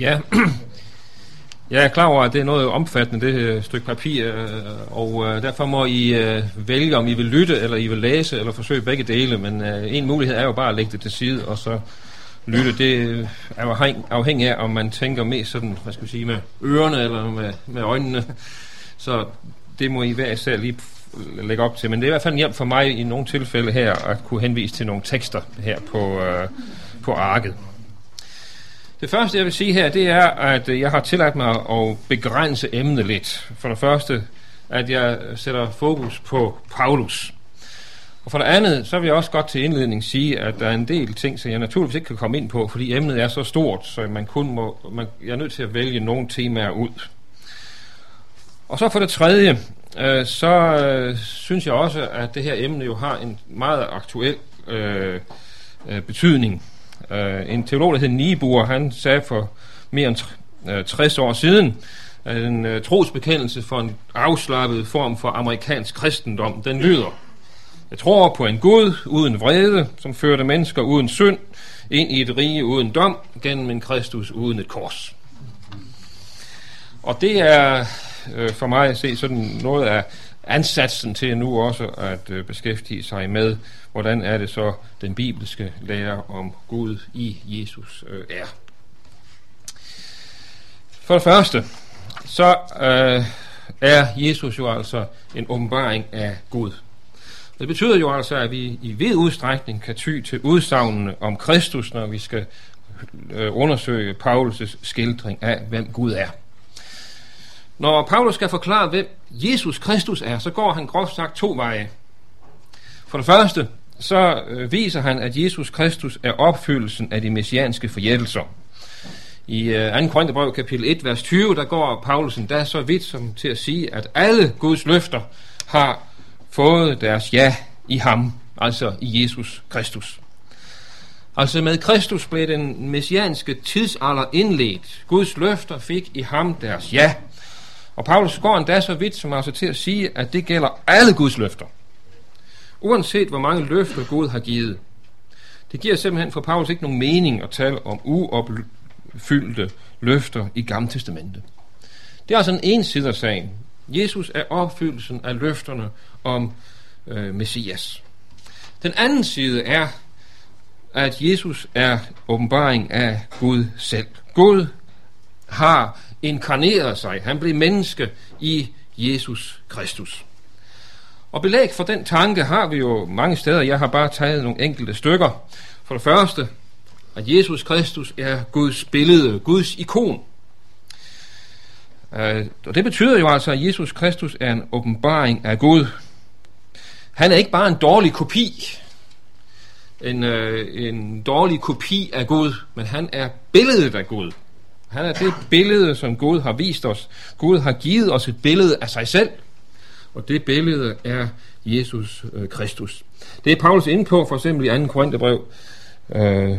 Ja, jeg er klar over, at det er noget omfattende, det stykke papir, øh, og øh, derfor må I øh, vælge, om I vil lytte, eller I vil læse, eller forsøge begge dele, men øh, en mulighed er jo bare at lægge det til side, og så lytte. Det er jo afhængig af, om man tænker mest sådan, hvad skal vi sige, med ørerne eller med, med øjnene. Så det må I hver især lige lægge op til. Men det er i hvert fald en hjælp for mig i nogle tilfælde her, at kunne henvise til nogle tekster her på, øh, på arket. Det første, jeg vil sige her, det er, at jeg har tilladt mig at begrænse emnet lidt. For det første, at jeg sætter fokus på Paulus. Og for det andet, så vil jeg også godt til indledning sige, at der er en del ting, som jeg naturligvis ikke kan komme ind på, fordi emnet er så stort, så man kun må, man, jeg er nødt til at vælge nogle temaer ud. Og så for det tredje, øh, så øh, synes jeg også, at det her emne jo har en meget aktuel øh, øh, betydning. Øh, en teolog, der hed Niebuhr, han sagde for mere end 60 øh, år siden, at en øh, trosbekendelse for en afslappet form for amerikansk kristendom, den lyder, jeg tror på en Gud uden vrede, som førte mennesker uden synd, ind i et rige uden dom, gennem en Kristus uden et kors. Og det er øh, for mig at se sådan noget af ansatsen til nu også at øh, beskæftige sig med, hvordan er det så den bibelske lære om Gud i Jesus øh, er. For det første, så øh, er Jesus jo altså en åbenbaring af Gud. Det betyder jo altså, at vi i vid udstrækning kan ty til udsagnene om Kristus, når vi skal øh, undersøge Paulus' skildring af, hvem Gud er. Når Paulus skal forklare, hvem Jesus Kristus er, så går han groft sagt to veje. For det første, så øh, viser han, at Jesus Kristus er opfyldelsen af de messianske forjættelser. I øh, 2. Korintherbrev kapitel 1, vers 20, der går Paulus da så vidt som til at sige, at alle Guds løfter har fået deres ja i ham, altså i Jesus Kristus. Altså med Kristus blev den messianske tidsalder indledt. Guds løfter fik i ham deres ja. Og Paulus går endda så vidt som altså til at sige, at det gælder alle Guds løfter. Uanset hvor mange løfter Gud har givet. Det giver simpelthen for Paulus ikke nogen mening at tale om uopfyldte løfter i Gamle Testamente. Det er altså en ensidig sag. Jesus er opfyldelsen af løfterne om øh, Messias. Den anden side er, at Jesus er åbenbaring af Gud selv. Gud har inkarneret sig. Han blev menneske i Jesus Kristus. Og belæg for den tanke har vi jo mange steder. Jeg har bare taget nogle enkelte stykker. For det første, at Jesus Kristus er Guds billede, Guds ikon. Øh, og det betyder jo altså, at Jesus Kristus er en åbenbaring af Gud. Han er ikke bare en dårlig kopi, en, uh, en dårlig kopi af Gud, men han er billedet af Gud. Han er det billede, som Gud har vist os. Gud har givet os et billede af sig selv, og det billede er Jesus øh, Kristus. Det er Paulus inde på, for eksempel i 2. Korintherbrev, øh,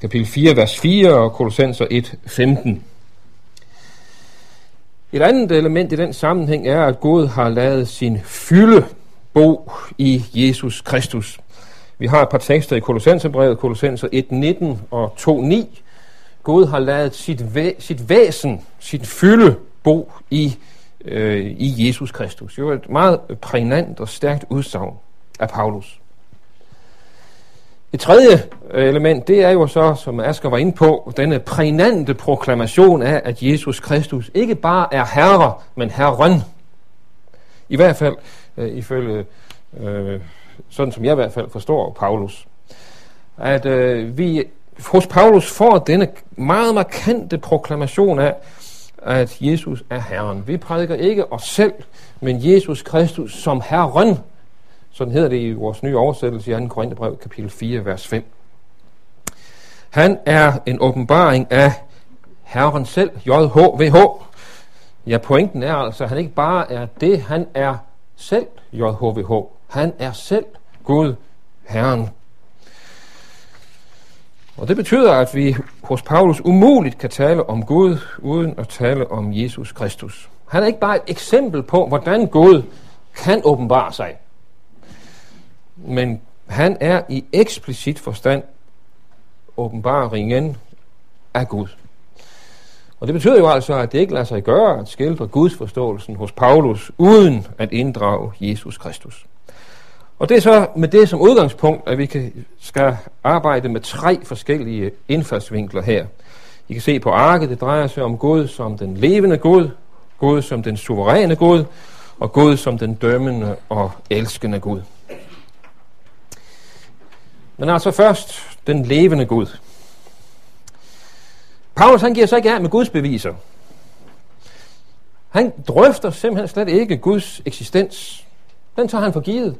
kapitel 4, vers 4 og Kolossenser 1, 15. Et andet element i den sammenhæng er, at Gud har lavet sin fylde bo i Jesus Kristus. Vi har et par tekster i Kolossenserbrevet, Kolossenser 1, 19 og 2, 9, Gud har lavet sit, væ- sit væsen, sit fylde bo i, øh, i Jesus Kristus. Det var et meget prægnant og stærkt udsagn af Paulus. Et tredje øh, element, det er jo så, som Asger var inde på, denne prægnante proklamation af, at Jesus Kristus ikke bare er herre, men herren. I hvert fald, øh, ifølge, øh, sådan som jeg i hvert fald forstår Paulus, at øh, vi hos Paulus får denne meget markante proklamation af, at Jesus er Herren. Vi prædiker ikke os selv, men Jesus Kristus som Herren. Sådan hedder det i vores nye oversættelse i 2. Korintherbrev, kapitel 4, vers 5. Han er en åbenbaring af Herren selv, JHVH. Ja, pointen er altså, at han ikke bare er det, han er selv, JHVH. Han er selv Gud, Herren. Og det betyder, at vi hos Paulus umuligt kan tale om Gud, uden at tale om Jesus Kristus. Han er ikke bare et eksempel på, hvordan Gud kan åbenbare sig. Men han er i eksplicit forstand åbenbaringen af Gud. Og det betyder jo altså, at det ikke lader sig gøre at skildre Guds forståelsen hos Paulus, uden at inddrage Jesus Kristus. Og det er så med det som udgangspunkt, at vi kan, skal arbejde med tre forskellige indfaldsvinkler her. I kan se på arket, det drejer sig om Gud som den levende Gud, Gud som den suveræne Gud, og Gud som den dømmende og elskende Gud. Men altså først den levende Gud. Paulus han giver sig ikke af med Guds beviser. Han drøfter simpelthen slet ikke Guds eksistens. Den tager han for givet.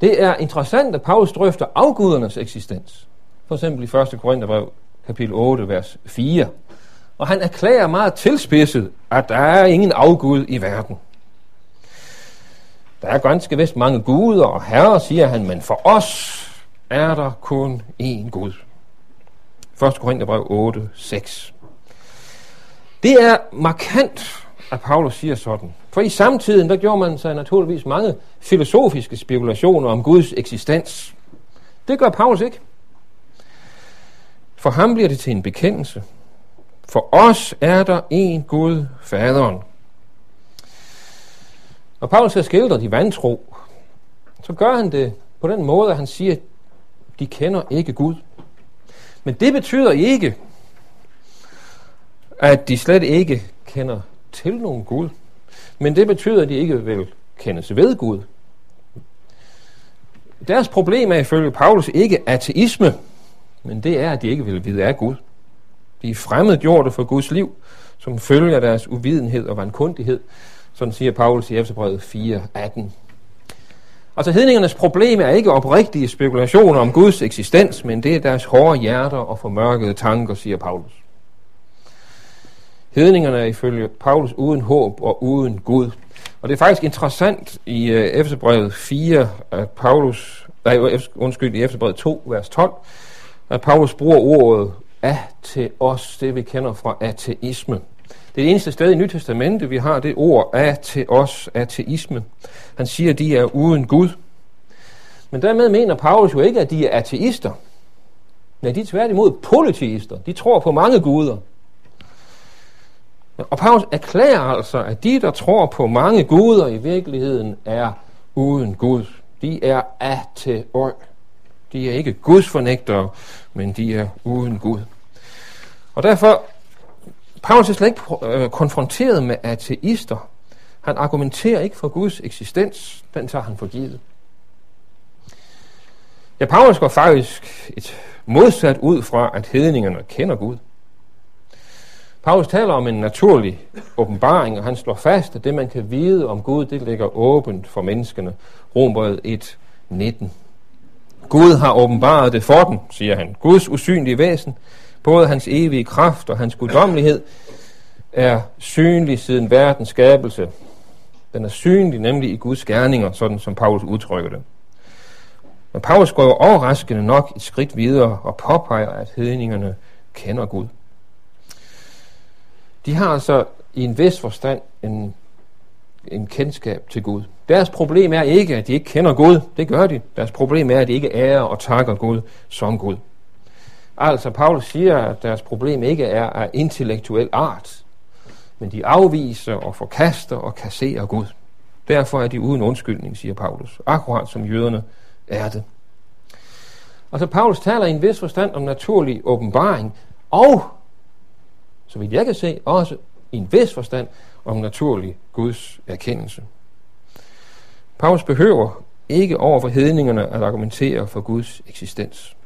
Det er interessant, at Paulus drøfter afgudernes eksistens. For eksempel i 1. Korintherbrev, kapitel 8, vers 4. Og han erklærer meget tilspidset, at der er ingen afgud i verden. Der er ganske vist mange guder og herrer, siger han, men for os er der kun én Gud. 1. Korintherbrev 8, 6. Det er markant, at Paulus siger sådan. For i samtiden, der gjorde man sig naturligvis mange filosofiske spekulationer om Guds eksistens. Det gør Paulus ikke. For ham bliver det til en bekendelse. For os er der en Gud, faderen. Når Paulus skal skildre de vantro, så gør han det på den måde, at han siger, at de kender ikke Gud. Men det betyder ikke, at de slet ikke kender til nogen Gud. Men det betyder, at de ikke vil kendes ved Gud. Deres problem er ifølge Paulus ikke ateisme, men det er, at de ikke vil vide af Gud. De er fremmedgjorte for Guds liv, som følger deres uvidenhed og vankundighed. Sådan siger Paulus i Efterbrevet 4.18. Altså hedningernes problem er ikke oprigtige spekulationer om Guds eksistens, men det er deres hårde hjerter og formørkede tanker, siger Paulus. Hedningerne er ifølge Paulus uden håb og uden Gud. Og det er faktisk interessant i uh, Efterbrevet 4, at Paulus, nej, undskyld, i Efterbrevet 2, vers 12, at Paulus bruger ordet af til os, det vi kender fra ateisme. Det er det eneste sted i Nyt Testamente, vi har det ord af til os, ateisme. Han siger, at de er uden Gud. Men dermed mener Paulus jo ikke, at de er ateister. Nej, de er tværtimod polyteister. De tror på mange guder. Og Paulus erklærer altså, at de, der tror på mange guder i virkeligheden, er uden Gud. De er ateoi. De er ikke Guds fornægtere, men de er uden Gud. Og derfor, Paulus er slet ikke øh, konfronteret med ateister. Han argumenterer ikke for Guds eksistens. Den tager han for givet. Ja, Paulus går faktisk et modsat ud fra, at hedningerne kender Gud. Paulus taler om en naturlig åbenbaring, og han slår fast, at det, man kan vide om Gud, det ligger åbent for menneskene. Rombrevet 1, 19. Gud har åbenbaret det for dem, siger han. Guds usynlige væsen, både hans evige kraft og hans guddommelighed, er synlig siden verdens skabelse. Den er synlig nemlig i Guds gerninger, sådan som Paulus udtrykker det. Men Paulus går jo overraskende nok et skridt videre og påpeger, at hedningerne kender Gud. De har altså i en vis forstand en, en kendskab til Gud. Deres problem er ikke, at de ikke kender Gud. Det gør de. Deres problem er, at de ikke ærer og takker Gud som Gud. Altså, Paulus siger, at deres problem ikke er af intellektuel art, men de afviser og forkaster og kasserer Gud. Derfor er de uden undskyldning, siger Paulus, akkurat som jøderne er det. Altså, Paulus taler i en vis forstand om naturlig åbenbaring, og, så vidt jeg kan se, også i en vis forstand om naturlig Guds erkendelse. Paulus behøver ikke over for hedningerne at argumentere for Guds eksistens.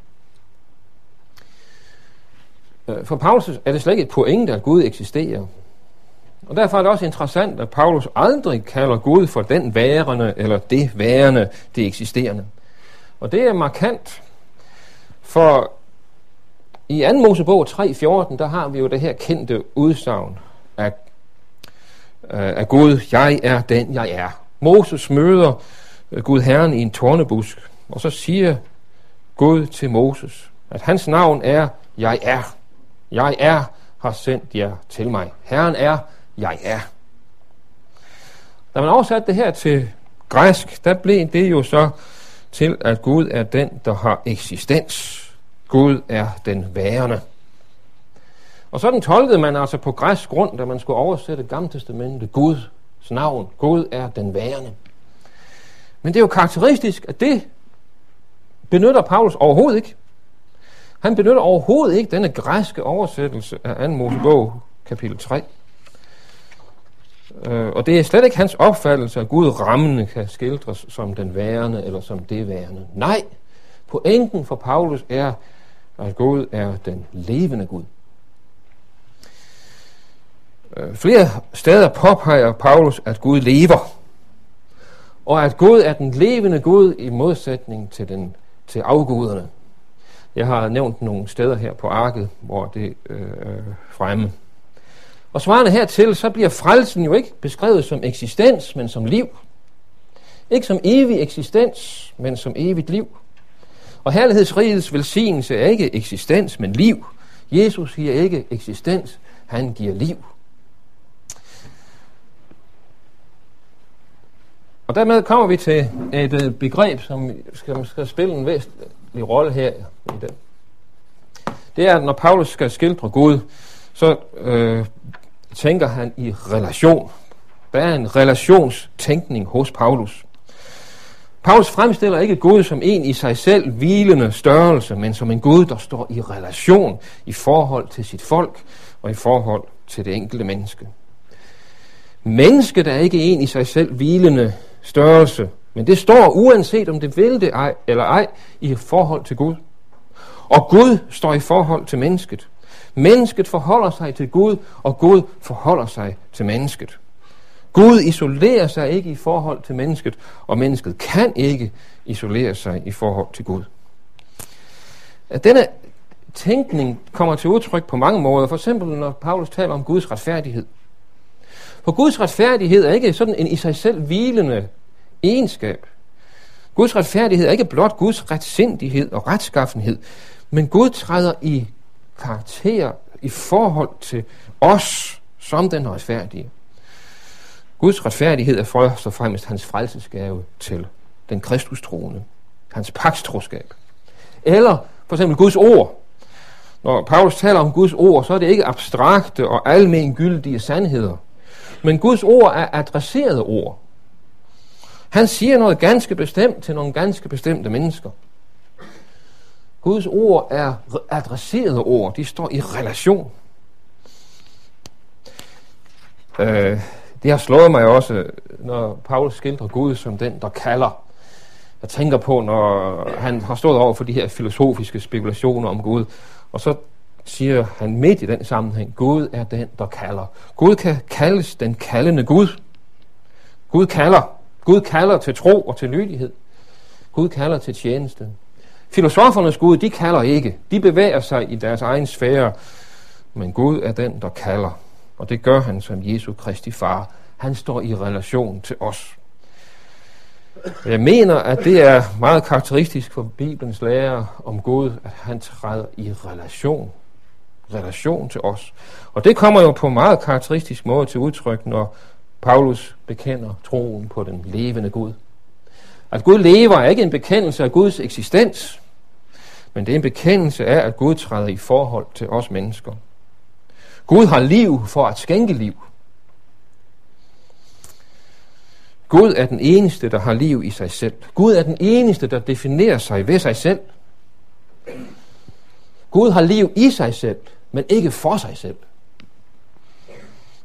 Øh, for Paulus er det slet ikke et pointe, at Gud eksisterer. Og derfor er det også interessant, at Paulus aldrig kalder Gud for den værende eller det værende, det eksisterende. Og det er markant, for i 2. Mosebog 3.14, der har vi jo det her kendte udsagn af, øh, af Gud, jeg er den, jeg er. Moses møder øh, Gud Herren i en tornebusk, og så siger Gud til Moses, at hans navn er, jeg er. Jeg er har sendt jer til mig. Herren er, jeg er. Da man oversatte det her til græsk, der blev det jo så til, at Gud er den, der har eksistens. Gud er den værende. Og sådan tolkede man altså på græsk grund, da man skulle oversætte Gamle Testamentet, Guds navn. Gud er den værende. Men det er jo karakteristisk, at det benytter Paulus overhovedet ikke. Han benytter overhovedet ikke denne græske oversættelse af 2. Mosebog, kapitel 3. Øh, og det er slet ikke hans opfattelse, at Gud rammende kan skildres som den værende eller som det værende. Nej, pointen for Paulus er, at Gud er den levende Gud. Øh, flere steder påpeger Paulus, at Gud lever, og at Gud er den levende Gud i modsætning til, den, til afguderne. Jeg har nævnt nogle steder her på arket, hvor det øh, fremme. Og svarende hertil, så bliver frelsen jo ikke beskrevet som eksistens, men som liv. Ikke som evig eksistens, men som evigt liv. Og herlighedsrigets velsignelse er ikke eksistens, men liv. Jesus giver ikke eksistens, han giver liv. Og dermed kommer vi til et øh, begreb, som skal, skal spille en væsentlig rolle her i den. Det er, at når Paulus skal skildre Gud, så øh, tænker han i relation. Der er en relationstænkning hos Paulus. Paulus fremstiller ikke Gud som en i sig selv hvilende størrelse, men som en Gud, der står i relation i forhold til sit folk og i forhold til det enkelte menneske. Mennesket er ikke en i sig selv hvilende størrelse, men det står uanset om det vil det ej, eller ej i forhold til Gud. Og Gud står i forhold til mennesket. Mennesket forholder sig til Gud, og Gud forholder sig til mennesket. Gud isolerer sig ikke i forhold til mennesket, og mennesket kan ikke isolere sig i forhold til Gud. At denne tænkning kommer til udtryk på mange måder. For eksempel når Paulus taler om Guds retfærdighed. For Guds retfærdighed er ikke sådan en i sig selv hvilende egenskab. Guds retfærdighed er ikke blot Guds retsindighed og retskaffenhed, men Gud træder i karakter i forhold til os som den retfærdige. Guds retfærdighed er først og fremmest hans frelsesgave til den kristustroende. Hans pakstroskab. Eller for eksempel Guds ord. Når Paulus taler om Guds ord, så er det ikke abstrakte og almengyldige sandheder. Men Guds ord er adresserede ord. Han siger noget ganske bestemt til nogle ganske bestemte mennesker. Guds ord er adresserede ord. De står i relation. Øh, det har slået mig også, når Paulus skildrer Gud som den, der kalder. Jeg tænker på, når han har stået over for de her filosofiske spekulationer om Gud, og så siger han midt i den sammenhæng, Gud er den, der kalder. Gud kan kaldes den kaldende Gud. Gud kalder. Gud kalder til tro og til lydighed. Gud kalder til tjeneste. Filosofernes Gud, de kalder ikke. De bevæger sig i deres egen sfære. Men Gud er den, der kalder. Og det gør han som Jesu Kristi far. Han står i relation til os. Jeg mener, at det er meget karakteristisk for Bibelens lærer om Gud, at han træder i relation. Relation til os. Og det kommer jo på en meget karakteristisk måde til udtryk, når Paulus bekender troen på den levende Gud. At Gud lever er ikke en bekendelse af Guds eksistens, men det er en bekendelse af, at Gud træder i forhold til os mennesker. Gud har liv for at skænke liv. Gud er den eneste, der har liv i sig selv. Gud er den eneste, der definerer sig ved sig selv. Gud har liv i sig selv, men ikke for sig selv.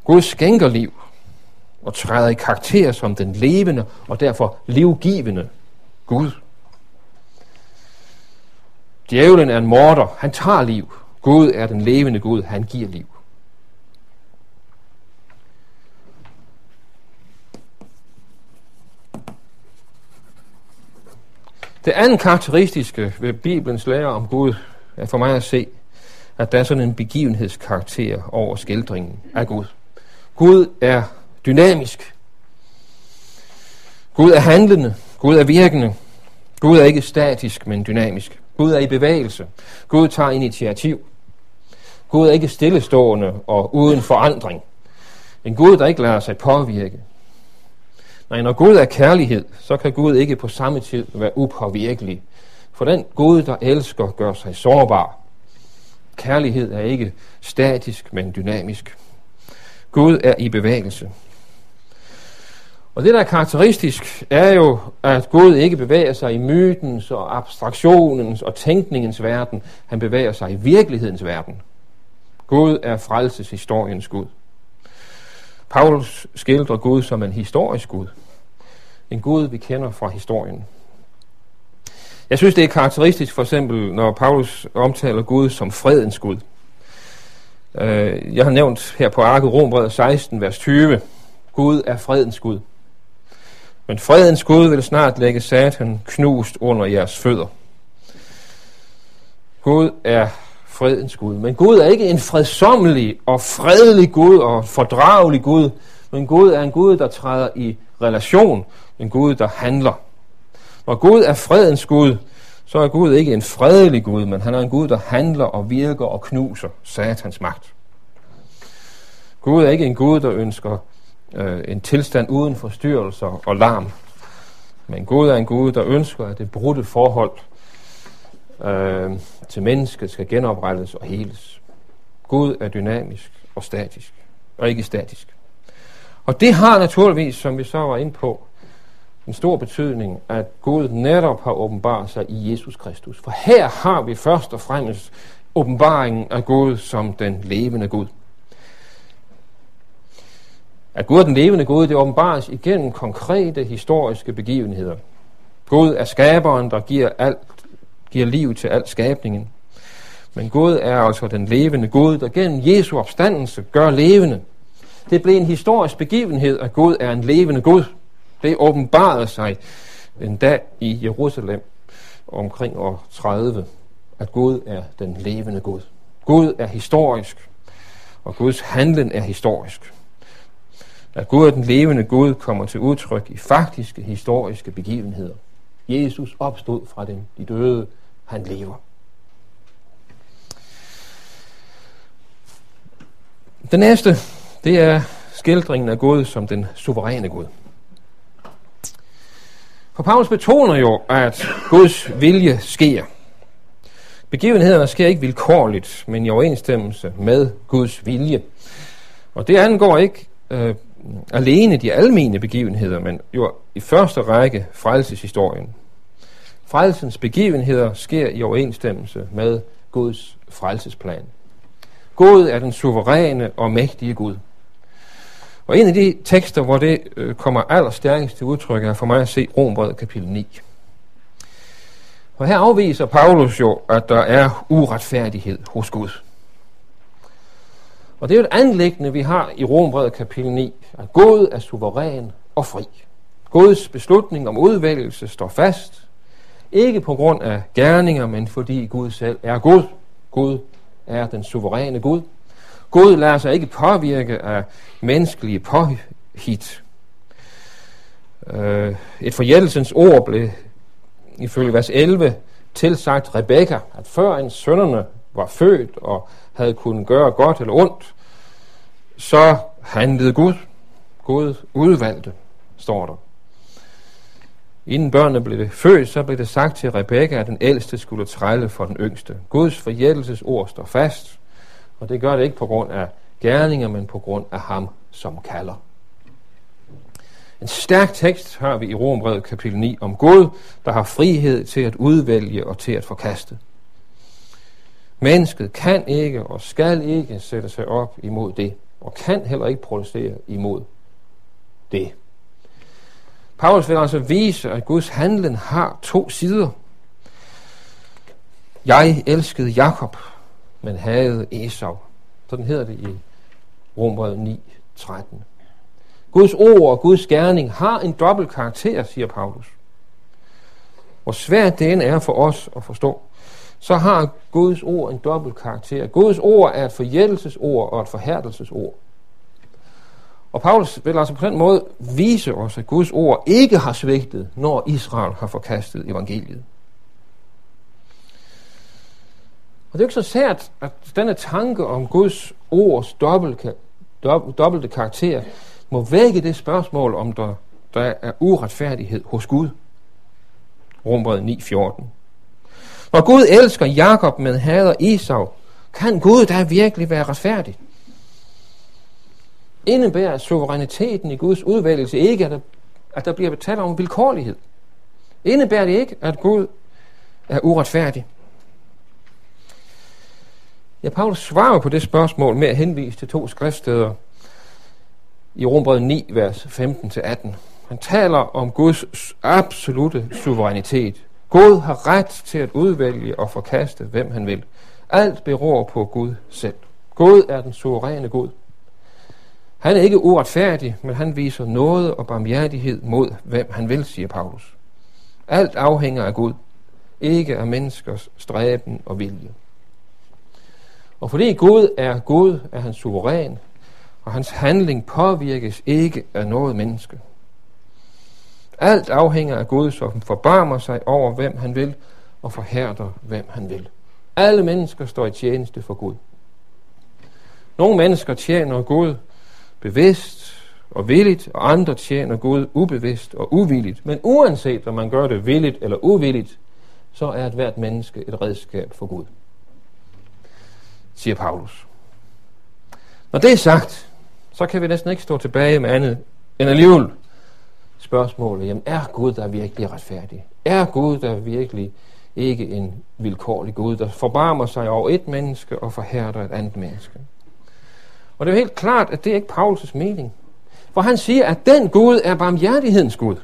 Gud skænker liv og træder i karakter som den levende og derfor livgivende Gud. Djævlen er en morder. Han tager liv. Gud er den levende Gud. Han giver liv. Det andet karakteristiske ved Bibelens lære om Gud er for mig at se, at der er sådan en begivenhedskarakter over skildringen af Gud. Gud er dynamisk. Gud er handlende. Gud er virkende. Gud er ikke statisk, men dynamisk. Gud er i bevægelse. Gud tager initiativ. Gud er ikke stillestående og uden forandring. En Gud, der ikke lader sig påvirke. Nej, når Gud er kærlighed, så kan Gud ikke på samme tid være upåvirkelig. For den Gud, der elsker, gør sig sårbar. kærlighed er ikke statisk, men dynamisk. Gud er i bevægelse. Og det, der er karakteristisk, er jo, at Gud ikke bevæger sig i mytens og abstraktionens og tænkningens verden. Han bevæger sig i virkelighedens verden. Gud er frelseshistoriens Gud. Paulus skildrer Gud som en historisk Gud. En Gud, vi kender fra historien. Jeg synes, det er karakteristisk for eksempel, når Paulus omtaler Gud som fredens Gud. Øh, jeg har nævnt her på arket Rombrevet 16, vers 20. Gud er fredens Gud. Men fredens Gud vil snart lægge satan knust under jeres fødder. Gud er fredens Gud. Men Gud er ikke en fredsommelig og fredelig Gud og fordragelig Gud, men Gud er en Gud, der træder i relation, en Gud, der handler. Når Gud er fredens Gud, så er Gud ikke en fredelig Gud, men han er en Gud, der handler og virker og knuser satans magt. Gud er ikke en Gud, der ønsker øh, en tilstand uden forstyrrelser og larm. Men Gud er en Gud, der ønsker, at det brudte forhold øh, til mennesket skal genoprettes og heles. Gud er dynamisk og statisk, og ikke statisk. Og det har naturligvis, som vi så var inde på, en stor betydning, at Gud netop har åbenbaret sig i Jesus Kristus. For her har vi først og fremmest åbenbaringen af Gud som den levende Gud. At Gud er den levende Gud, det åbenbares igennem konkrete historiske begivenheder. Gud er skaberen, der giver, alt, giver liv til al skabningen. Men Gud er altså den levende Gud, der gennem Jesu opstandelse gør levende. Det blev en historisk begivenhed, at Gud er en levende Gud. Det åbenbarede sig en dag i Jerusalem omkring år 30, at Gud er den levende Gud. Gud er historisk, og Guds handlen er historisk. At Gud er den levende Gud kommer til udtryk i faktiske historiske begivenheder. Jesus opstod fra dem, de døde, han lever. Det næste, det er skildringen af Gud som den suveræne Gud. For Paulus betoner jo, at Guds vilje sker. Begivenhederne sker ikke vilkårligt, men i overensstemmelse med Guds vilje. Og det angår ikke øh, alene de almene begivenheder, men jo i første række frelseshistorien. Frelsens begivenheder sker i overensstemmelse med Guds frelsesplan. Gud er den suveræne og mægtige Gud. Og en af de tekster, hvor det øh, kommer allerstærkest til udtryk, er for mig at se Rombrevet kapitel 9. Og her afviser Paulus jo, at der er uretfærdighed hos Gud. Og det er jo et anlæggende, vi har i Rombrevet kapitel 9, at Gud er suveræn og fri. Guds beslutning om udvælgelse står fast, ikke på grund af gerninger, men fordi Gud selv er Gud. Gud er den suveræne Gud. Gud lader sig ikke påvirke af menneskelige påhit. Øh, et forjættelsens ord blev ifølge vers 11 tilsagt Rebekka, at før en sønnerne var født og havde kunnet gøre godt eller ondt, så handlede Gud. Gud udvalgte, står der. Inden børnene blev født, så blev det sagt til Rebekka, at den ældste skulle trælle for den yngste. Guds forjættelsesord står fast, og det gør det ikke på grund af gerninger, men på grund af ham, som kalder. En stærk tekst har vi i Rombrevet kapitel 9 om Gud, der har frihed til at udvælge og til at forkaste. Mennesket kan ikke og skal ikke sætte sig op imod det, og kan heller ikke protestere imod det. Paulus vil altså vise, at Guds handlen har to sider. Jeg elskede Jakob, men havde Esau. Sådan hedder det i Rombrevet 9, 13. Guds ord og Guds gerning har en dobbelt karakter, siger Paulus. Hvor svært det end er for os at forstå, så har Guds ord en dobbelt karakter. Guds ord er et forjættelsesord og et forhærdelsesord. Og Paulus vil altså på den måde vise os, at Guds ord ikke har svigtet, når Israel har forkastet evangeliet. Og det er ikke så sært, at denne tanke om Guds ords dobbelte, dobbelte karakter må vække det spørgsmål, om der, der er uretfærdighed hos Gud. Rombrevet 9.14. Når Gud elsker Jakob, men hader Esau, Kan Gud da virkelig være retfærdig? Indebærer suveræniteten i Guds udvælgelse ikke, at der, at der bliver betalt om vilkårlighed? Indebærer det ikke, at Gud er uretfærdig? Ja, Paulus svarer på det spørgsmål med at henvise til to skriftsteder i Rombrevet 9, vers 15-18. Han taler om Guds absolute suverænitet. Gud har ret til at udvælge og forkaste, hvem han vil. Alt beror på Gud selv. Gud er den suveræne Gud. Han er ikke uretfærdig, men han viser noget og barmhjertighed mod, hvem han vil, siger Paulus. Alt afhænger af Gud, ikke af menneskers stræben og vilje. Og fordi Gud er Gud, er han suveræn, og hans handling påvirkes ikke af noget menneske. Alt afhænger af Gud, som forbarmer sig over, hvem han vil, og forhærder, hvem han vil. Alle mennesker står i tjeneste for Gud. Nogle mennesker tjener Gud bevidst og villigt, og andre tjener Gud ubevidst og uvilligt. Men uanset om man gør det villigt eller uvilligt, så er et hvert menneske et redskab for Gud, siger Paulus. Når det er sagt, så kan vi næsten ikke stå tilbage med andet end alligevel spørgsmålet, jamen er Gud der virkelig retfærdig? Er Gud der virkelig ikke en vilkårlig Gud, der forbarmer sig over et menneske og forhærder et andet menneske? Og det er jo helt klart, at det er ikke Paulus' mening. For han siger, at den Gud er barmhjertighedens Gud.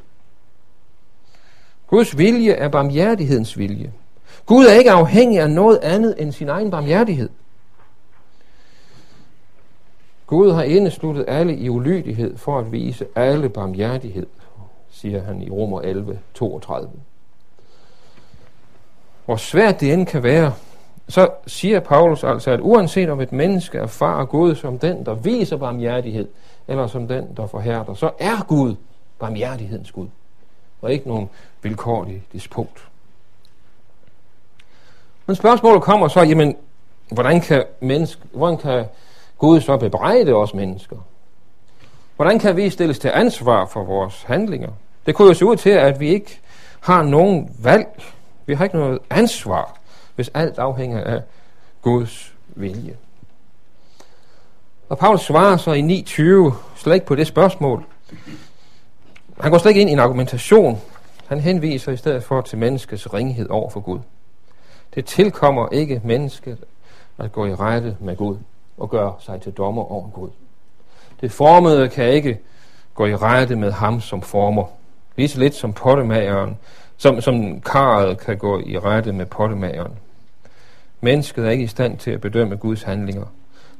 Guds vilje er barmhjertighedens vilje. Gud er ikke afhængig af noget andet end sin egen barmhjertighed. Gud har indesluttet alle i ulydighed for at vise alle barmhjertighed, siger han i Romer 11, 32. Hvor svært det end kan være, så siger Paulus altså, at uanset om et menneske erfarer Gud som den, der viser barmhjertighed, eller som den, der forhærder, så er Gud barmhjertighedens Gud, og ikke nogen vilkårlig despot. Men spørgsmålet kommer så, jamen, hvordan kan, menneske, hvordan kan Gud så bebrejde os mennesker? Hvordan kan vi stilles til ansvar for vores handlinger? Det kunne jo se ud til, at vi ikke har nogen valg. Vi har ikke noget ansvar, hvis alt afhænger af Guds vilje. Og Paulus svarer så i 9.20 slet ikke på det spørgsmål. Han går slet ikke ind i en argumentation. Han henviser i stedet for til menneskets ringhed over for Gud. Det tilkommer ikke mennesket at gå i rette med Gud og gøre sig til dommer over Gud. Det formede kan ikke gå i rette med ham som former. Lige så lidt som pottemageren, som, som karret kan gå i rette med pottemageren. Mennesket er ikke i stand til at bedømme Guds handlinger.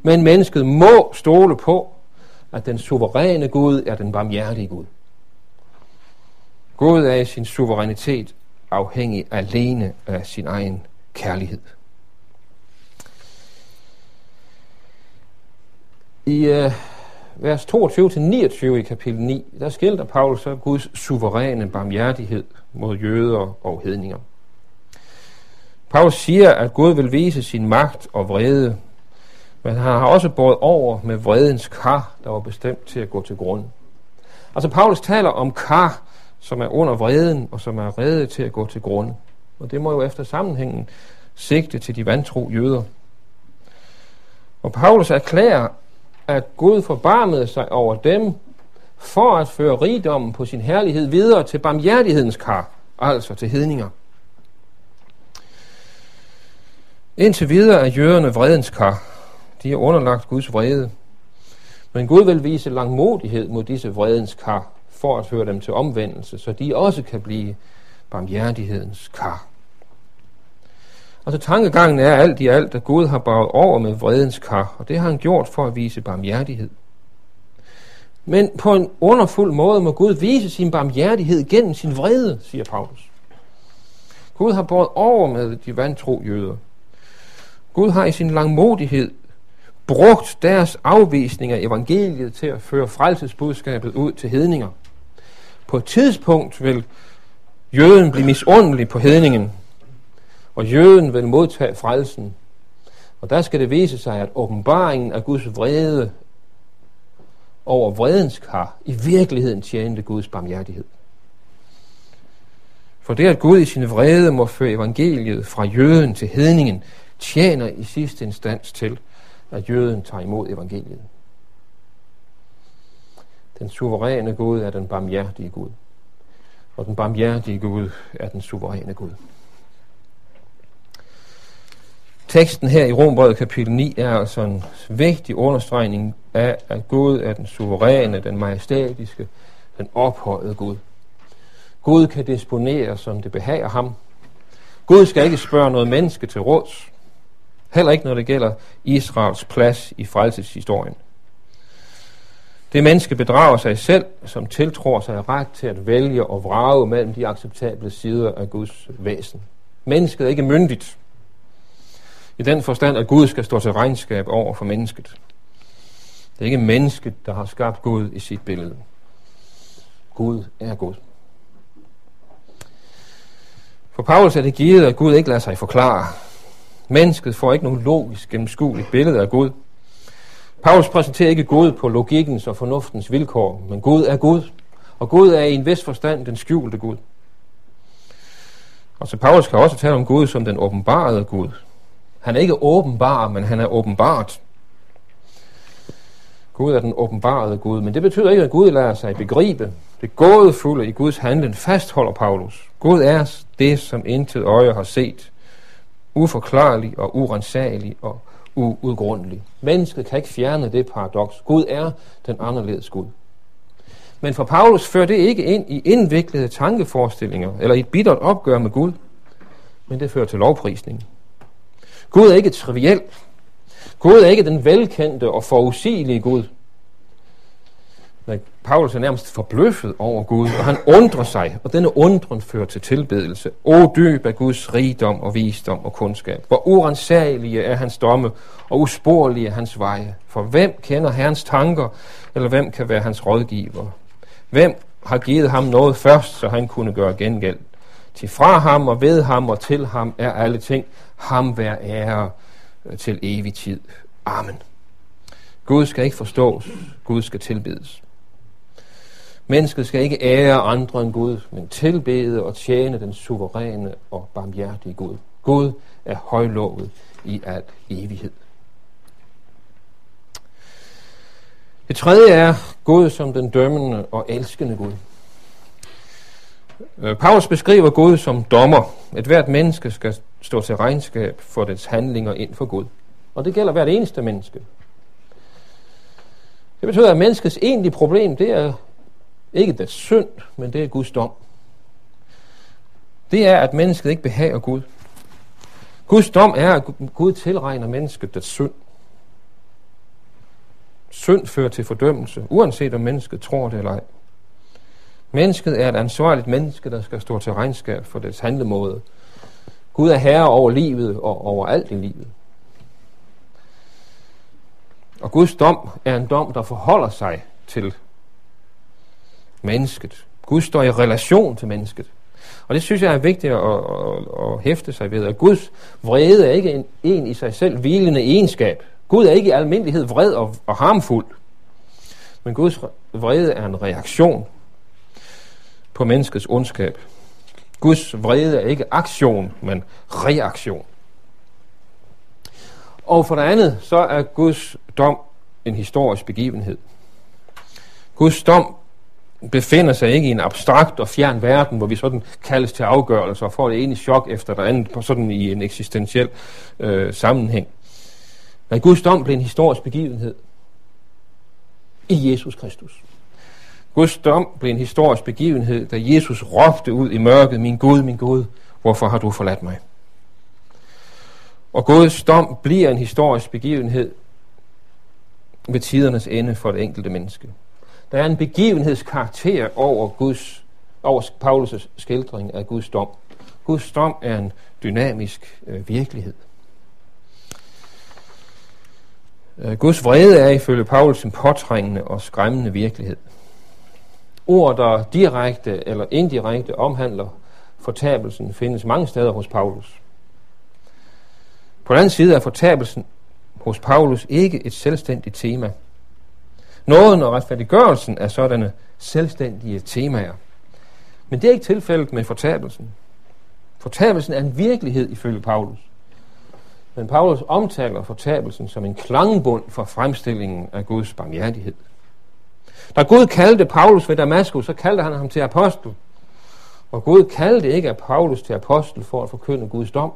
Men mennesket må stole på, at den suveræne Gud er den barmhjertige Gud. Gud er i sin suverænitet afhængig alene af sin egen kærlighed. I øh, vers 22-29 i kapitel 9, der skildrer Paulus så Guds suveræne barmhjertighed mod jøder og hedninger. Paulus siger, at Gud vil vise sin magt og vrede, men han har også båret over med vredens kar, der var bestemt til at gå til grund. Altså Paulus taler om kar, som er under vreden og som er reddet til at gå til grund. Og det må jo efter sammenhængen sigte til de vantro jøder. Og Paulus erklærer, at Gud forbarmede sig over dem, for at føre rigdommen på sin herlighed videre til barmhjertighedens kar, altså til hedninger. Indtil videre er jøderne vredens kar. De er underlagt Guds vrede. Men Gud vil vise langmodighed mod disse vredens kar, for at føre dem til omvendelse, så de også kan blive barmhjertighedens kar. Altså tankegangen er alt i alt, at Gud har braget over med vredens kar, og det har han gjort for at vise barmhjertighed. Men på en underfuld måde må Gud vise sin barmhjertighed gennem sin vrede, siger Paulus. Gud har båret over med de vantro jøder. Gud har i sin langmodighed brugt deres afvisning af evangeliet til at føre frelsesbudskabet ud til hedninger. På et tidspunkt vil jøden blive misundelig på hedningen, og jøden vil modtage frelsen. Og der skal det vise sig, at åbenbaringen af Guds vrede over vredens kar i virkeligheden tjente Guds barmhjertighed. For det, at Gud i sin vrede må føre evangeliet fra jøden til hedningen, tjener i sidste instans til, at jøden tager imod evangeliet. Den suveræne Gud er den barmhjertige Gud. Og den barmhjertige Gud er den suveræne Gud. Teksten her i Rombrevet kapitel 9 er altså en vigtig understregning af, at Gud er den suveræne, den majestatiske, den ophøjede Gud. Gud kan disponere, som det behager ham. Gud skal ikke spørge noget menneske til råds. Heller ikke, når det gælder Israels plads i frelseshistorien. Det menneske bedrager sig selv, som tiltror sig ret til at vælge og vrage mellem de acceptable sider af Guds væsen. Mennesket er ikke myndigt. I den forstand, at Gud skal stå til regnskab over for mennesket. Det er ikke mennesket, der har skabt Gud i sit billede. Gud er Gud. For Paulus er det givet, at Gud ikke lader sig forklare. Mennesket får ikke nogen logisk gennemskueligt billede af Gud. Paulus præsenterer ikke Gud på logikkens og fornuftens vilkår, men Gud er Gud, og Gud er i en vis forstand den skjulte Gud. Og så Paulus kan også tale om Gud som den åbenbarede Gud. Han er ikke åbenbar, men han er åbenbart. Gud er den åbenbarede Gud, men det betyder ikke, at Gud lader sig begribe. Det gådefulde i Guds handling fastholder Paulus. Gud er det, som intet øje har set. Uforklarlig og urensagelig og uudgrundelig. Mennesket kan ikke fjerne det paradoks. Gud er den anderledes Gud. Men for Paulus fører det ikke ind i indviklede tankeforestillinger eller i et bittert opgør med Gud, men det fører til lovprisning. Gud er ikke triviel. Gud er ikke den velkendte og forudsigelige Gud. Men Paulus er nærmest forbløffet over Gud, og han undrer sig, og denne undren fører til tilbedelse. O dyb af Guds rigdom og visdom og kundskab. Hvor urensagelige er hans domme, og usporlige er hans veje. For hvem kender Herrens tanker, eller hvem kan være hans rådgiver? Hvem har givet ham noget først, så han kunne gøre gengæld? Til fra ham og ved ham og til ham er alle ting. Ham vær ære til evig tid. Amen. Gud skal ikke forstås, Gud skal tilbedes. Mennesket skal ikke ære andre end Gud, men tilbede og tjene den suveræne og barmhjertige Gud. Gud er højlovet i al evighed. Det tredje er Gud som den dømmende og elskende Gud. Øh, Paulus beskriver Gud som dommer. Et hvert menneske skal stå til regnskab for dets handlinger ind for Gud. Og det gælder hvert eneste menneske. Det betyder, at menneskets egentlige problem, det er ikke dets synd, men det er Guds dom. Det er, at mennesket ikke behager Gud. Guds dom er, at Gud tilregner mennesket dets synd. Synd fører til fordømmelse, uanset om mennesket tror det eller ej. Mennesket er et ansvarligt menneske, der skal stå til regnskab for dets handlemåde. Gud er herre over livet og over alt i livet. Og Guds dom er en dom, der forholder sig til mennesket. Gud står i relation til mennesket. Og det synes jeg er vigtigt at, at, at hæfte sig ved, at Guds vrede er ikke en, en i sig selv hvilende egenskab. Gud er ikke i almindelighed vred og, og harmfuld. Men Guds vrede er en reaktion på menneskets ondskab. Guds vrede er ikke aktion, men reaktion. Og for det andet, så er Guds dom en historisk begivenhed. Guds dom befinder sig ikke i en abstrakt og fjern verden, hvor vi sådan kaldes til afgørelse og får det ene chok efter det andet, på sådan i en eksistentiel øh, sammenhæng. Men Guds dom blev en historisk begivenhed i Jesus Kristus. Guds dom blev en historisk begivenhed, da Jesus råbte ud i mørket, min Gud, min Gud, hvorfor har du forladt mig? Og Guds dom bliver en historisk begivenhed ved tidernes ende for det enkelte menneske. Der er en begivenhedskarakter over, Guds, over Paulus' skildring af Guds dom. Guds dom er en dynamisk øh, virkelighed. Øh, Guds vrede er ifølge Paulus en påtrængende og skræmmende virkelighed. Ord, der direkte eller indirekte omhandler fortabelsen, findes mange steder hos Paulus. På den anden side er fortabelsen hos Paulus ikke et selvstændigt tema. Nåden og retfærdiggørelsen er sådanne selvstændige temaer. Men det er ikke tilfældet med fortabelsen. Fortabelsen er en virkelighed ifølge Paulus. Men Paulus omtaler fortabelsen som en klangbund for fremstillingen af Guds barmhjertighed. Da Gud kaldte Paulus ved Damaskus, så kaldte han ham til apostel. Og Gud kaldte ikke Paulus til apostel for at forkynde Guds dom,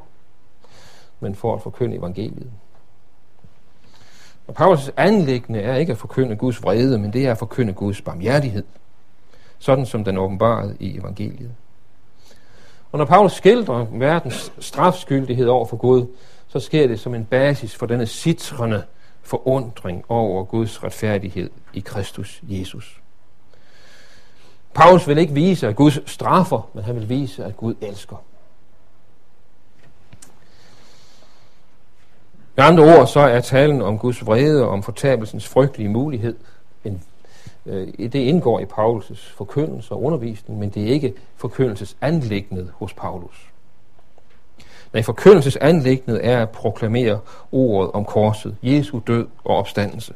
men for at forkynde evangeliet. Og Paulus' anlæggende er ikke at forkynde Guds vrede, men det er at forkynde Guds barmhjertighed, sådan som den åbenbarede i evangeliet. Og når Paulus skildrer verdens strafskyldighed over for Gud, så sker det som en basis for denne citrende forundring over Guds retfærdighed i Kristus Jesus. Paulus vil ikke vise, at Gud straffer, men han vil vise, at Gud elsker. Med andre ord så er talen om Guds vrede og om fortabelsens frygtelige mulighed. En, øh, det indgår i Paulus' forkyndelse og undervisning, men det er ikke forkyndelses anlæggende hos Paulus. Nej, forkyndelsesanlægnet er at proklamere ordet om korset, Jesu død og opstandelse.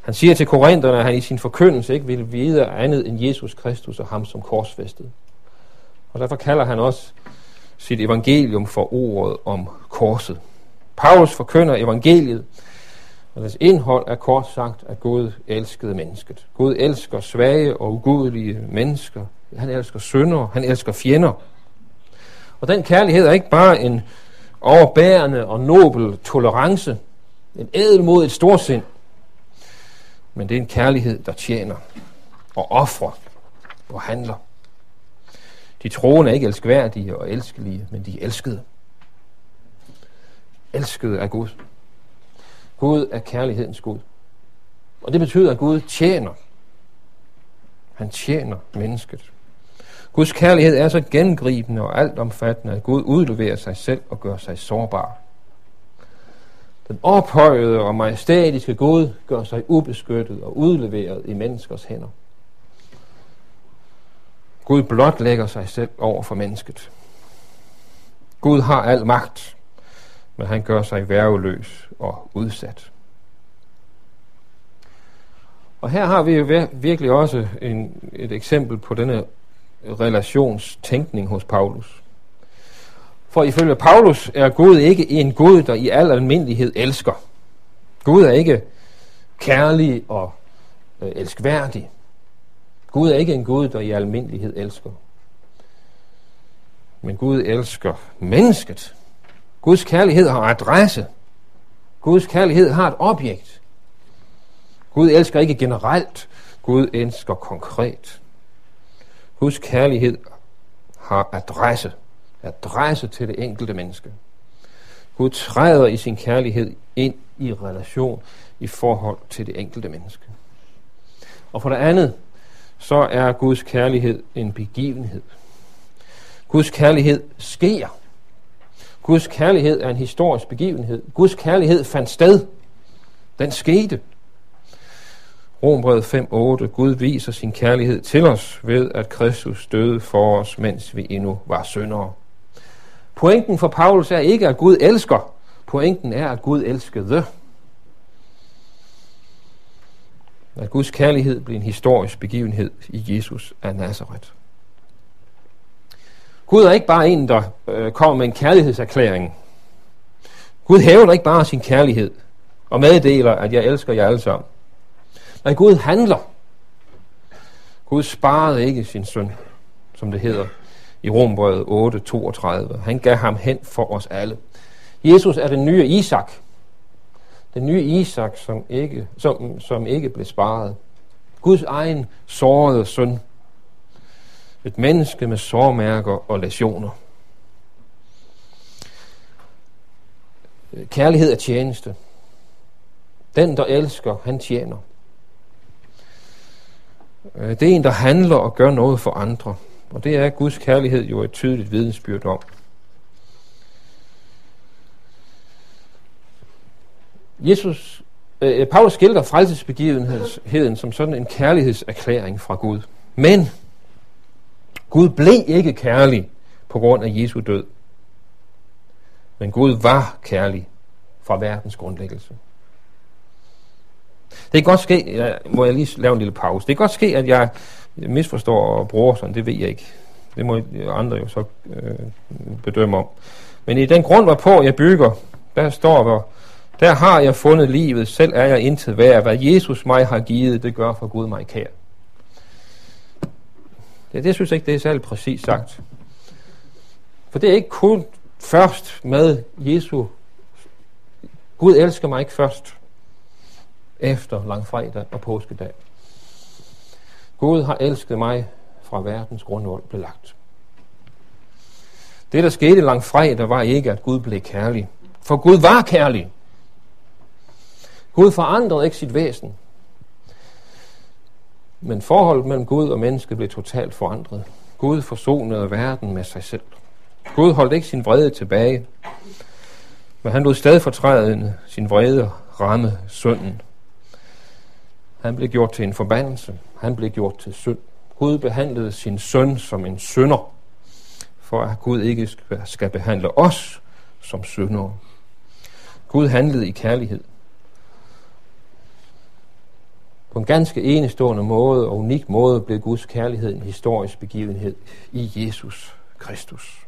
Han siger til korinterne, at han i sin forkyndelse ikke vil vide andet end Jesus Kristus og ham som korsfæstet. Og derfor kalder han også sit evangelium for ordet om korset. Paulus forkynder evangeliet, og dets indhold er kort sagt, at Gud elskede mennesket. Gud elsker svage og ugudelige mennesker. Han elsker syndere, han elsker fjender. Og den kærlighed er ikke bare en overbærende og nobel tolerance, en ædel mod et storsind, men det er en kærlighed, der tjener og offrer og handler. De troende er ikke elskværdige og elskelige, men de er elskede. Elskede af Gud. Gud er kærlighedens Gud. Og det betyder, at Gud tjener. Han tjener mennesket. Guds kærlighed er så gengribende og altomfattende, at Gud udleverer sig selv og gør sig sårbar. Den ophøjede og majestætiske Gud gør sig ubeskyttet og udleveret i menneskers hænder. Gud blot lægger sig selv over for mennesket. Gud har al magt, men han gør sig værveløs og udsat. Og her har vi jo virkelig også en, et eksempel på denne relationstænkning hos Paulus. For ifølge Paulus er Gud ikke en Gud, der i al almindelighed elsker. Gud er ikke kærlig og øh, elskværdig. Gud er ikke en Gud, der i almindelighed elsker. Men Gud elsker mennesket. Guds kærlighed har adresse. Guds kærlighed har et objekt. Gud elsker ikke generelt. Gud elsker konkret. Guds kærlighed har adresse. Adresse til det enkelte menneske. Gud træder i sin kærlighed ind i relation i forhold til det enkelte menneske. Og for det andet, så er Guds kærlighed en begivenhed. Guds kærlighed sker. Guds kærlighed er en historisk begivenhed. Guds kærlighed fandt sted. Den skete. Rombrevet 5.8. Gud viser sin kærlighed til os ved, at Kristus døde for os, mens vi endnu var syndere. Pointen for Paulus er ikke, at Gud elsker. Pointen er, at Gud elskede. At Guds kærlighed blev en historisk begivenhed i Jesus af Nazareth. Gud er ikke bare en, der øh, kommer med en kærlighedserklæring. Gud hæver ikke bare sin kærlighed og meddeler, at jeg elsker jer alle sammen. Nej, Gud handler. Gud sparede ikke sin søn, som det hedder i Rombrevet 8:32. Han gav ham hen for os alle. Jesus er den nye Isak. Den nye Isak, som ikke, som, som ikke blev sparet. Guds egen sårede søn. Et menneske med sårmærker og lesioner. Kærlighed er tjeneste. Den, der elsker, han tjener. Øh, det er en, der handler og gør noget for andre. Og det er Guds kærlighed jo et tydeligt vidensbyrd om. Jesus, øh, øh, Paulus skildrer frelsesbegivenheden som sådan en kærlighedserklæring fra Gud. Men Gud blev ikke kærlig på grund af Jesu død. Men Gud var kærlig fra verdens grundlæggelse. Det kan godt ske, ja, må jeg lige lave en lille pause, det kan godt ske, at jeg misforstår og bruger sådan, det ved jeg ikke. Det må andre jo så øh, bedømme om. Men i den grund, hvorpå jeg bygger der står der, der har jeg fundet livet, selv er jeg intet værd. Hvad Jesus mig har givet, det gør for Gud mig kær. Det, det synes jeg ikke, det er særlig præcis sagt. For det er ikke kun først med Jesu. Gud elsker mig ikke først efter langfredag og påskedag. Gud har elsket mig fra verdens grundvold blev lagt. Det, der skete langfredag, var ikke, at Gud blev kærlig. For Gud var kærlig. Gud forandrede ikke sit væsen. Men forholdet mellem Gud og menneske blev totalt forandret. Gud forsonede verden med sig selv. Gud holdt ikke sin vrede tilbage, men han lod stedfortrædende sin vrede ramme synden. Han blev gjort til en forbandelse. Han blev gjort til synd. Gud behandlede sin søn som en synder, for at Gud ikke skal behandle os som syndere. Gud handlede i kærlighed. På en ganske enestående måde og unik måde blev Guds kærlighed en historisk begivenhed i Jesus Kristus.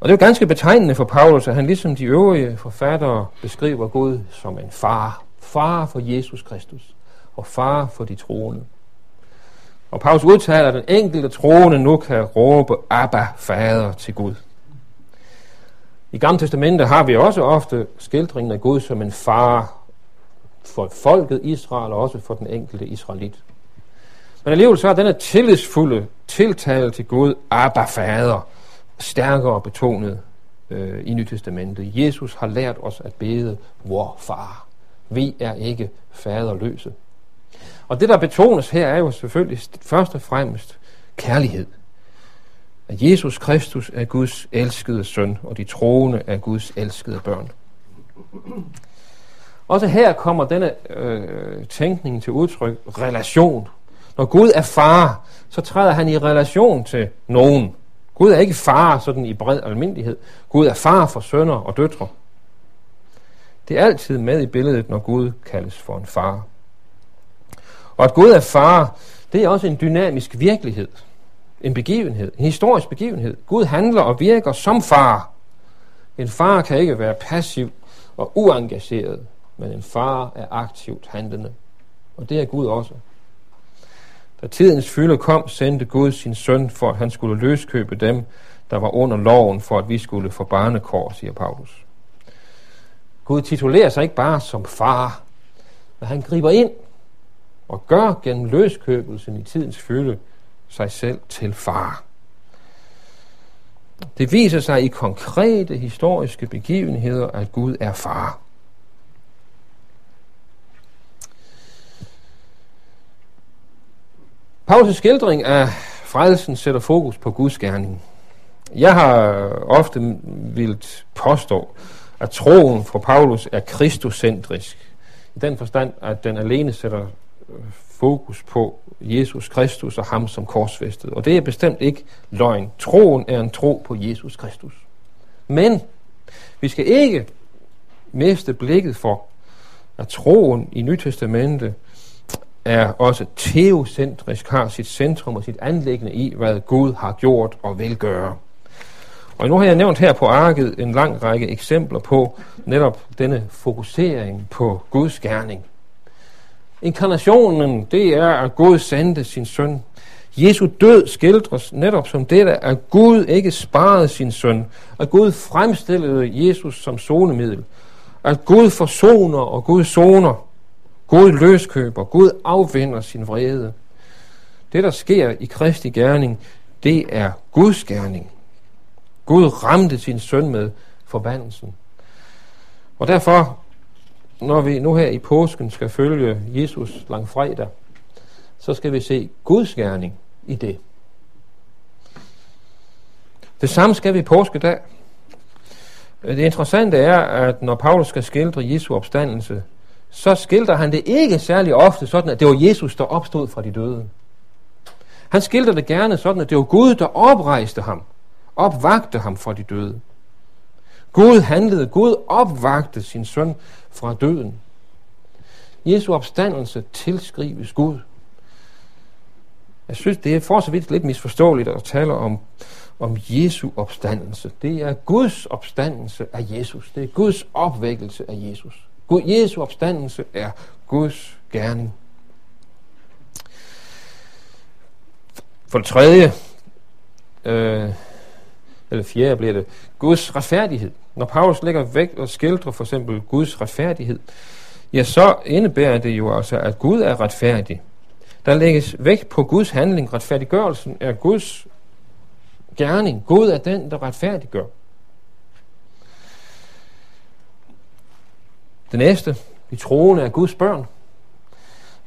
Og det er jo ganske betegnende for Paulus, at han ligesom de øvrige forfattere beskriver Gud som en far. Far for Jesus Kristus og far for de troende. Og Paulus udtaler, at den enkelte troende nu kan råbe Abba, fader til Gud. I Gamle Testamentet har vi også ofte skildringen af Gud som en far for folket Israel og også for den enkelte israelit. Men alligevel så er denne tillidsfulde tiltale til Gud, Abba Fader, stærkere betonet øh, i Nyt Testamentet. Jesus har lært os at bede vor far. Vi er ikke faderløse. Og det, der betones her, er jo selvfølgelig først og fremmest kærlighed. At Jesus Kristus er Guds elskede søn, og de troende er Guds elskede børn. Også her kommer denne øh, tænkning til udtryk, relation. Når Gud er far, så træder han i relation til nogen. Gud er ikke far sådan i bred almindelighed. Gud er far for sønner og døtre. Det er altid med i billedet, når Gud kaldes for en far. Og at Gud er far, det er også en dynamisk virkelighed. En begivenhed, en historisk begivenhed. Gud handler og virker som far. En far kan ikke være passiv og uengageret, men en far er aktivt handlende. Og det er Gud også. Da tidens fylde kom, sendte Gud sin søn for, at han skulle løskøbe dem, der var under loven, for at vi skulle få barnekår, siger Paulus. Gud titulerer sig ikke bare som far, men han griber ind og gør gennem løskøbelsen i tidens fylde sig selv til far. Det viser sig i konkrete historiske begivenheder, at Gud er far. Paulus' skildring af frelsen sætter fokus på Guds gerning. Jeg har ofte vildt påstå, at troen for Paulus er kristocentrisk. I den forstand, at den alene sætter øh, fokus på Jesus Kristus og ham som korsfæstet. Og det er bestemt ikke løgn. Troen er en tro på Jesus Kristus. Men vi skal ikke miste blikket for, at troen i Nytestamentet er også teocentrisk, har sit centrum og sit anlæggende i, hvad Gud har gjort og vil gøre. Og nu har jeg nævnt her på arket en lang række eksempler på netop denne fokusering på Guds gerning. Inkarnationen, det er, at Gud sendte sin søn. Jesu død skildres netop som dette, at Gud ikke sparede sin søn, at Gud fremstillede Jesus som sonemiddel, at Gud forsoner og Gud soner, Gud løskøber, Gud afvinder sin vrede. Det, der sker i Kristi gerning, det er Guds gerning. Gud ramte sin søn med forbandelsen. Og derfor, når vi nu her i påsken skal følge Jesus langfredag, så skal vi se Guds gerning i det. Det samme skal vi påskedag. Det interessante er, at når Paulus skal skildre Jesu opstandelse, så skildrer han det ikke særlig ofte sådan, at det var Jesus, der opstod fra de døde. Han skildrer det gerne sådan, at det var Gud, der oprejste ham, opvagte ham fra de døde. Gud handlede, Gud opvagte sin søn fra døden. Jesu opstandelse tilskrives Gud. Jeg synes, det er for så vidt lidt misforståeligt at tale om, om Jesu opstandelse. Det er Guds opstandelse af Jesus. Det er Guds opvækkelse af Jesus. Gud, Jesu opstandelse er Guds gerning. For det tredje, øh, eller fjerde bliver det, Guds retfærdighed. Når Paulus lægger væk og skildrer for eksempel Guds retfærdighed, ja, så indebærer det jo altså, at Gud er retfærdig. Der lægges vægt på Guds handling. Retfærdiggørelsen er Guds gerning. Gud er den, der retfærdiggør. Det næste, vi troende er Guds børn.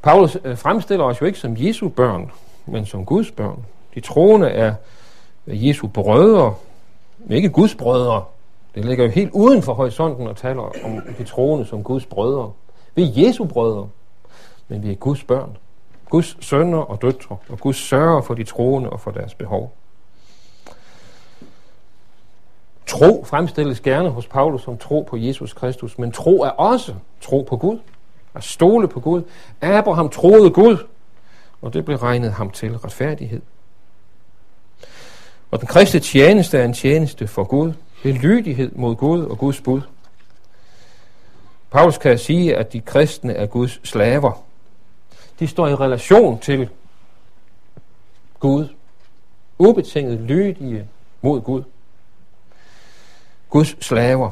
Paulus øh, fremstiller os jo ikke som Jesu børn, men som Guds børn. De troende er Jesu brødre, ikke Guds brødre. Det ligger jo helt uden for horisonten og taler om de troende som Guds brødre. Vi er Jesu brødre, men vi er Guds børn. Guds sønner og døtre, og Gud sørger for de troende og for deres behov. Tro fremstilles gerne hos Paulus som tro på Jesus Kristus, men tro er også tro på Gud, at stole på Gud. Abraham troede Gud, og det blev regnet ham til retfærdighed. Og den kristne tjeneste er en tjeneste for Gud. Det er lydighed mod Gud og Guds bud. Paulus kan sige, at de kristne er Guds slaver. De står i relation til Gud. Ubetinget lydige mod Gud. Guds slaver.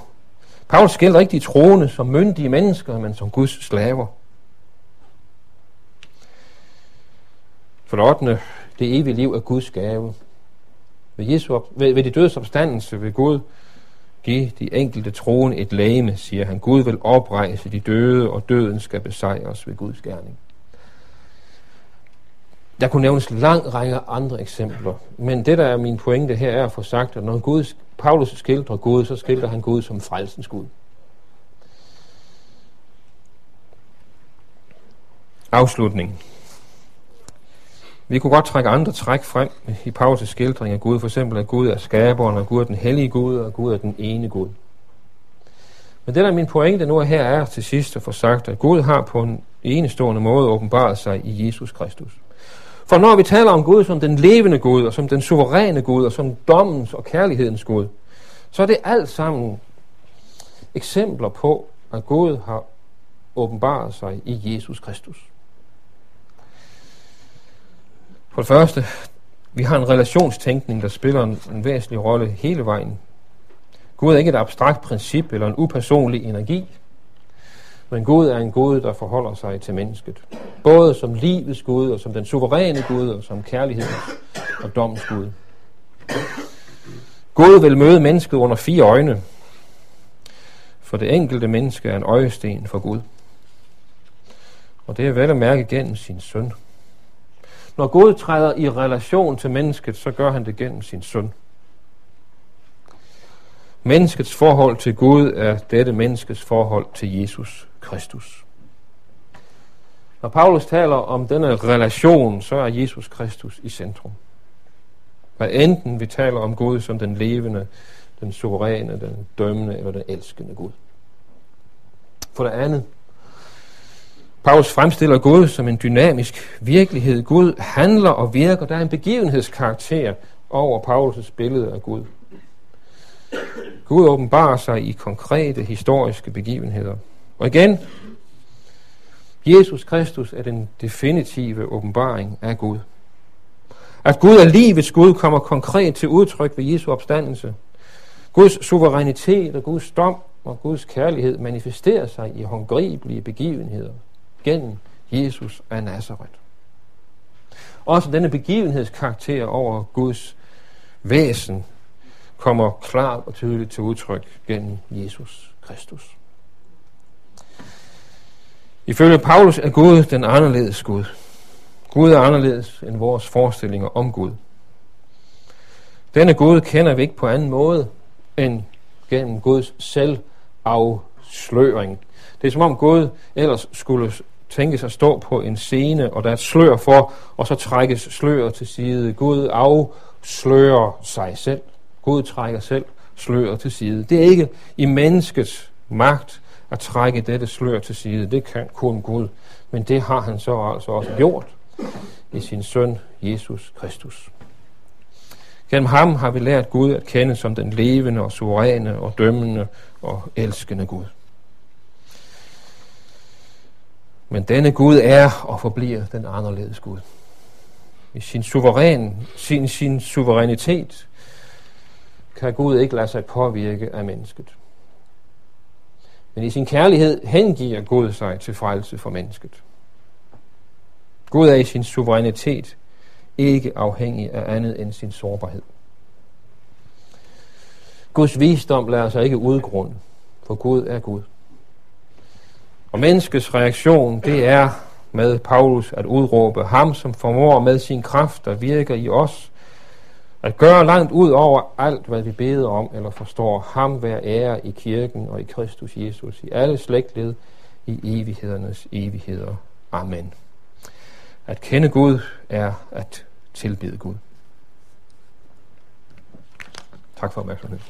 Paulus skildrer ikke de troende som myndige mennesker, men som Guds slaver. For det 8. Det evige liv er Guds gave. Ved, Jesu, ved, ved de dødes opstandelse vil Gud give de enkelte troen et lame, siger han. Gud vil oprejse de døde, og døden skal besejres ved Guds gerning. Der kunne nævnes lang række andre eksempler, men det, der er min pointe her, er at få sagt, at når Gud, Paulus skildrer Gud, så skildrer han Gud som frelsens Gud. Afslutning. Vi kunne godt trække andre træk frem i Paulus' skildring af Gud. For eksempel, at Gud er skaberen, og Gud er den hellige Gud, og Gud er den ene Gud. Men det, der er min pointe nu her, er til sidst at få sagt, at Gud har på en enestående måde åbenbaret sig i Jesus Kristus. For når vi taler om Gud som den levende Gud, og som den suveræne Gud, og som dommens og kærlighedens Gud, så er det alt sammen eksempler på, at Gud har åbenbaret sig i Jesus Kristus. For det første, vi har en relationstænkning, der spiller en, en væsentlig rolle hele vejen. Gud er ikke et abstrakt princip eller en upersonlig energi, men Gud er en Gud, der forholder sig til mennesket. Både som livets Gud, og som den suveræne Gud, og som kærlighedens og dommens Gud. Gud vil møde mennesket under fire øjne, for det enkelte menneske er en øjesten for Gud. Og det er vel at mærke gennem sin søn. Når Gud træder i relation til mennesket, så gør han det gennem sin søn. Menneskets forhold til Gud er dette menneskets forhold til Jesus Kristus. Når Paulus taler om denne relation, så er Jesus Kristus i centrum. Hvad enten vi taler om Gud som den levende, den suveræne, den dømmende eller den elskende Gud. For det andet, Paulus fremstiller Gud som en dynamisk virkelighed. Gud handler og virker. Der er en begivenhedskarakter over Paulus' billede af Gud. Gud åbenbarer sig i konkrete historiske begivenheder. Og igen, Jesus Kristus er den definitive åbenbaring af Gud. At Gud er livets Gud kommer konkret til udtryk ved Jesu opstandelse. Guds suverænitet og Guds dom og Guds kærlighed manifesterer sig i håndgribelige begivenheder gennem Jesus af Nazareth. Også denne begivenhedskarakter over Guds væsen kommer klart og tydeligt til udtryk gennem Jesus Kristus. Ifølge Paulus er Gud den anderledes Gud. Gud er anderledes end vores forestillinger om Gud. Denne Gud kender vi ikke på anden måde end gennem Guds selvafsløring. Det er som om Gud ellers skulle tænkes at stå på en scene, og der er et slør for, og så trækkes sløret til side. Gud afslører sig selv. Gud trækker selv sløret til side. Det er ikke i menneskets magt at trække dette slør til side. Det kan kun Gud. Men det har han så altså også gjort i sin søn Jesus Kristus. Gennem ham har vi lært Gud at kende som den levende og suveræne og dømmende og elskende Gud. Men denne Gud er og forbliver den anderledes Gud. I sin, suveræn, sin, sin suverænitet kan Gud ikke lade sig påvirke af mennesket. Men i sin kærlighed hengiver Gud sig til frelse for mennesket. Gud er i sin suverænitet ikke afhængig af andet end sin sårbarhed. Guds visdom lader sig ikke udgrunde, for Gud er Gud. Og menneskets reaktion, det er med Paulus at udråbe ham, som formår med sin kraft, der virker i os, at gøre langt ud over alt, hvad vi beder om eller forstår. Ham være ære i kirken og i Kristus Jesus, i alle slægtled, i evighedernes evigheder. Amen. At kende Gud er at tilbede Gud. Tak for opmærksomheden.